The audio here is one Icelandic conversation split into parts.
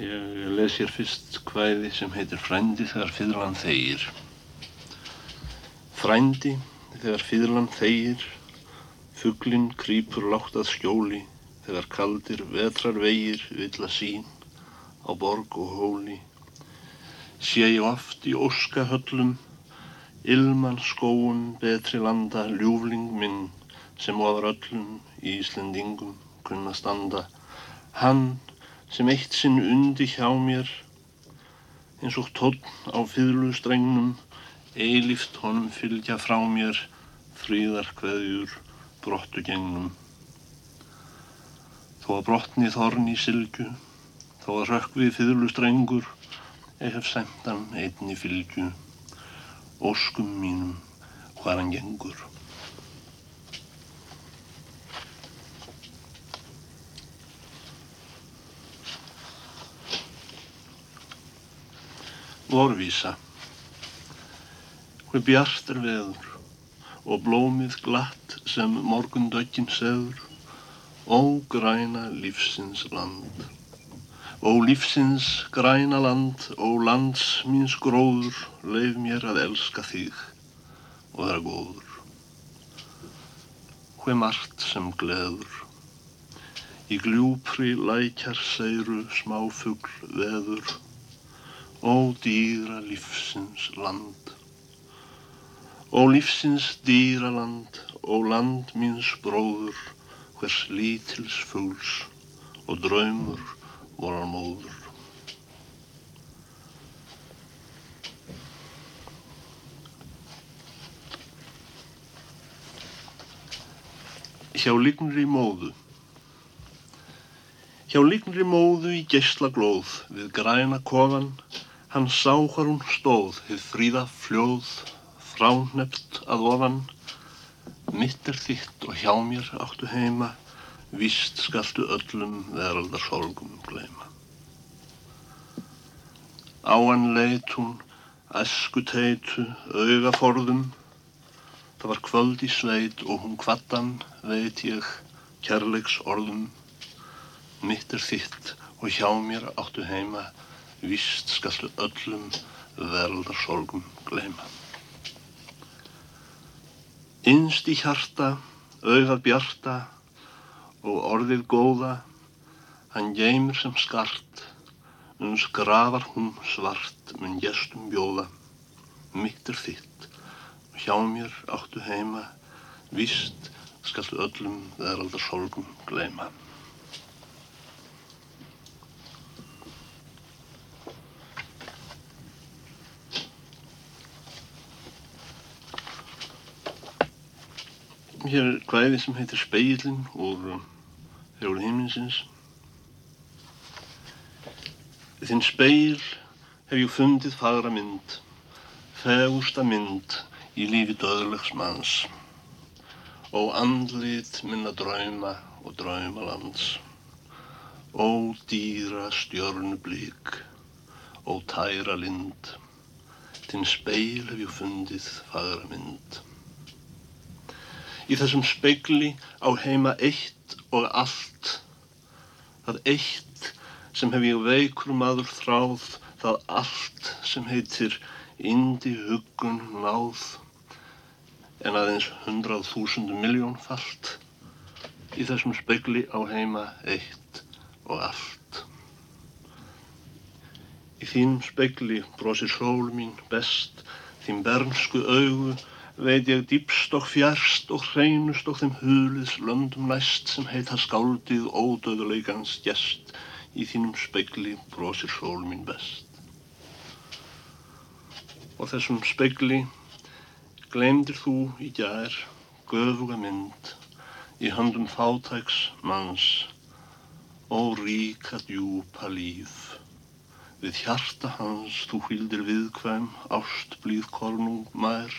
Ég les hér fyrst hvæði sem heitir Frændi þegar fyrlan þegir. Frændi þegar fyrlan þegir, fugglinn krýpur látt að skjóli, þegar kaldir vetrar vegir vill að sín á borg og hóli. Sé ég oft í óskahöllum, ilman skóun betri landa, ljúfling minn sem ofar öllum í Íslendingum kunna standa, hann sem eitt sinn undi hjá mér eins og tónn á fyrlustrengnum eilíft honum fylgja frá mér fríðar hverjur brottu gengnum. Þó að brotni þorn í sylgu þó að rökkvi fyrlustrengur ég hef sendan einni fylgju. Óskum mínum hvar hann gengur vorvísa. Hver bjart er veður og blómið glatt sem morgundöggin seður, ó græna lífsins land. Ó lífsins græna land, ó lands míns gróður, leif mér að elska þig og vera góður. Hver margt sem gleður, í gljúpri lækjar seiru smáfugl veður, Ó dýra lífsins land, ó lífsins dýra land, ó land míns bróður, hvers lítils fugls og draumur vorar móður. Hjá líknri móðu Hjá líknri móðu í geysla glóð við græna kofan Hann sá hvar hún stóð, þið fríða fljóð, fráneft að ofan. Mitt er þitt og hjá mér áttu heima, víst skaltu öllum veraldar sorgum gleima. Á hann leit hún, esku teitu, auga forðum. Það var kvöld í sveit og hún kvattan, veit ég, kærleiks orðum. Mitt er þitt og hjá mér áttu heima, víst skaltu öllum verðarsorgum gleima. Innst í hjarta, auðað bjarta og orðið góða, hann geymir sem skart, uns grafar hún svart mun gestum bjóða, mitt er þitt, og hjá mér áttu heima, víst skaltu öllum verðarsorgum gleima. Hér er hvæði sem heitir Speillin úr Þjóður heiminsins. Þinn speil hef ég fundið fagra mynd, fegursta mynd í lífi döðlegs manns og andlit minna drauma og draumalands. Ó dýra stjörnu blík, ó tæra lind, þinn speil hef ég fundið fagra mynd. Í þessum speigli á heima eitt og allt. Það eitt sem hef ég veikur maður þráð, það allt sem heitir indi huggun náð, en aðeins hundrað þúsund miljón fallt. Í þessum speigli á heima eitt og allt. Í þínum speigli brosir sól mín best, þín bernsku augu veit ég dýpst og fjärst og hreinust og þeim huliðs löndum næst sem heita skáldið ódöðuleikans gest í þínum speikli brosir sól mín best. Og þessum speikli glemdir þú í gær göfuga mynd í höndum fátæks manns og ríka djúpa líf. Við hjarta hans þú hvildir viðkvæm ást blíð kornung mær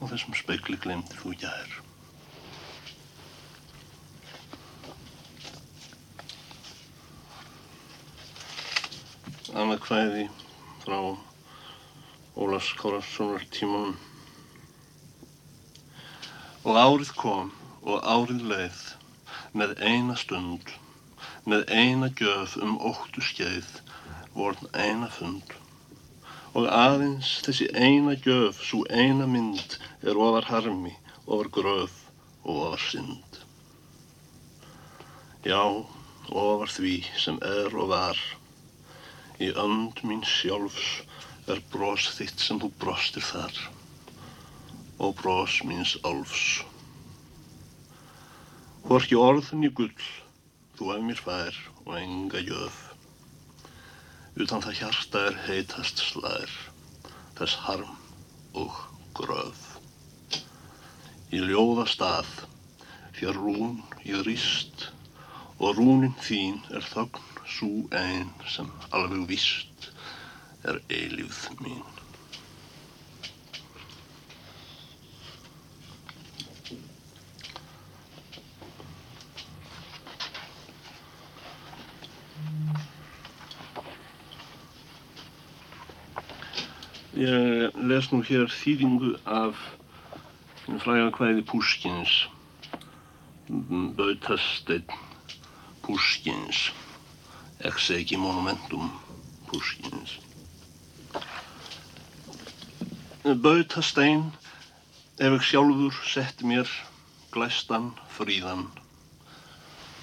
og þessum speikli glemdir þú gær. Annað hvæði frá Ólars Kárassonar tímanum. Og árið kom og árið leið með eina stund, með eina gjöf um óttu skeið vorn eina fund og aðeins þessi eina gjöf, svo eina mynd er ofar harmi, ofar gröf og ofar synd. Já, ofar því sem er og var, í önd mín sjálfs er bros þitt sem þú brostir þar og bros míns álfs. Hvorki orðin í gull, þú ef mér fær og enga jöf, utan það hjarta er heitast slær, þess harm og gröf. Í ljóða stað, fjör rún ég rýst, og rúnin þín er þögn svo einn sem alveg vist er eilífð mín. Ég les nú hér þýðingu af fræga hvæði Púskins, Bautasteinn Púskins, Exegi Monumentum Púskins. Bautasteinn ef ég sjálfur sett mér glæstan fríðan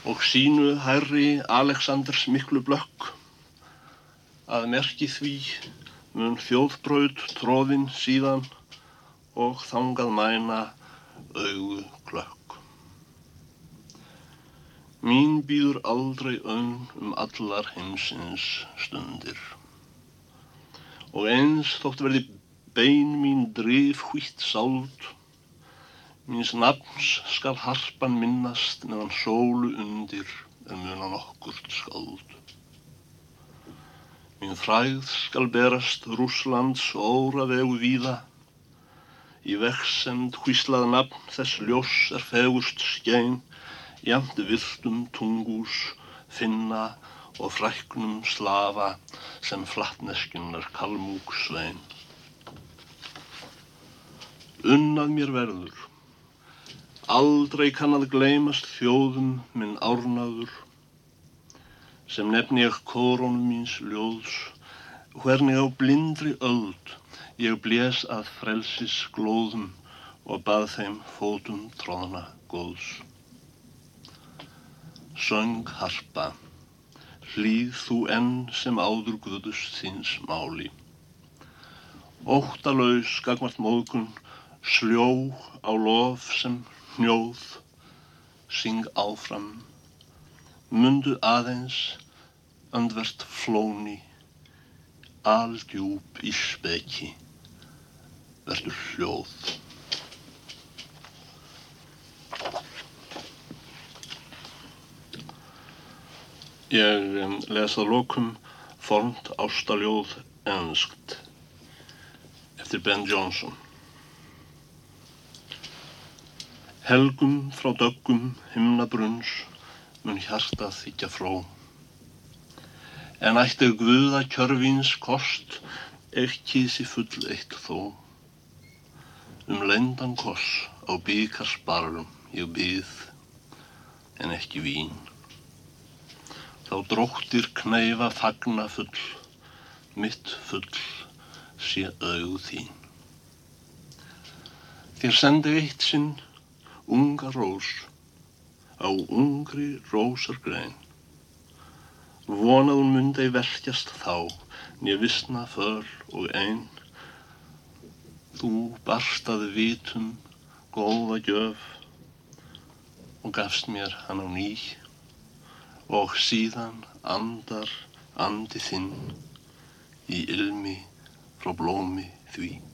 og sínu hærri Aleksandrs miklu blökk að merki því mun þjóðbraut tróðin síðan og þangað mæna augu klökk. Mín býður aldrei önn um allar heimsins stundir og eins þótt verði bein mín drif hvitt sáld míns nafns skal harpan minnast meðan sólu undir en munan okkurt skáld. Mín fræð skal berast Rúslands óra vegu víða. Í veksemd hvíslað nafn þess ljós er fegurst skein, jæmt viltum tungús, finna og fræknum slafa sem flattneskinnar kalmúk svein. Unnað mér verður, aldrei kann að gleymast þjóðum minn árnaður, sem nefni ég kórónum míns ljóðs, hvernig á blindri öld ég blés að frelsis glóðum og bað þeim fótum tróðna góðs. Söng harpa, hlýð þú enn sem áður guðust þins máli. Óttalaus gagvart móðgun, sljó á lof sem hnjóð, syng áfram, mundu aðeins andvert flóni, aldjúb í speki, verður hljóð. Ég um, les að lokum formt ástaljóð ennskt eftir Ben Jonson. Helgum frá döggum himnabrunns mun hjarta þykja fró en ætti guða kjörfins kost ekki þessi full eitt þó. Um lendan koss á byggarsbarrum ég byð en ekki vín. Þá dróttir knæfa fagna full, mitt full sé auð þín. Þér sendi eitt sinn unga rós á ungri rósar grein vonað hún myndi verkjast þá, nýja vissna föl og einn. Þú barstaði vitum, góða gjöf og gafst mér hann á ný og síðan andar andi þinn í ilmi frá blómi því.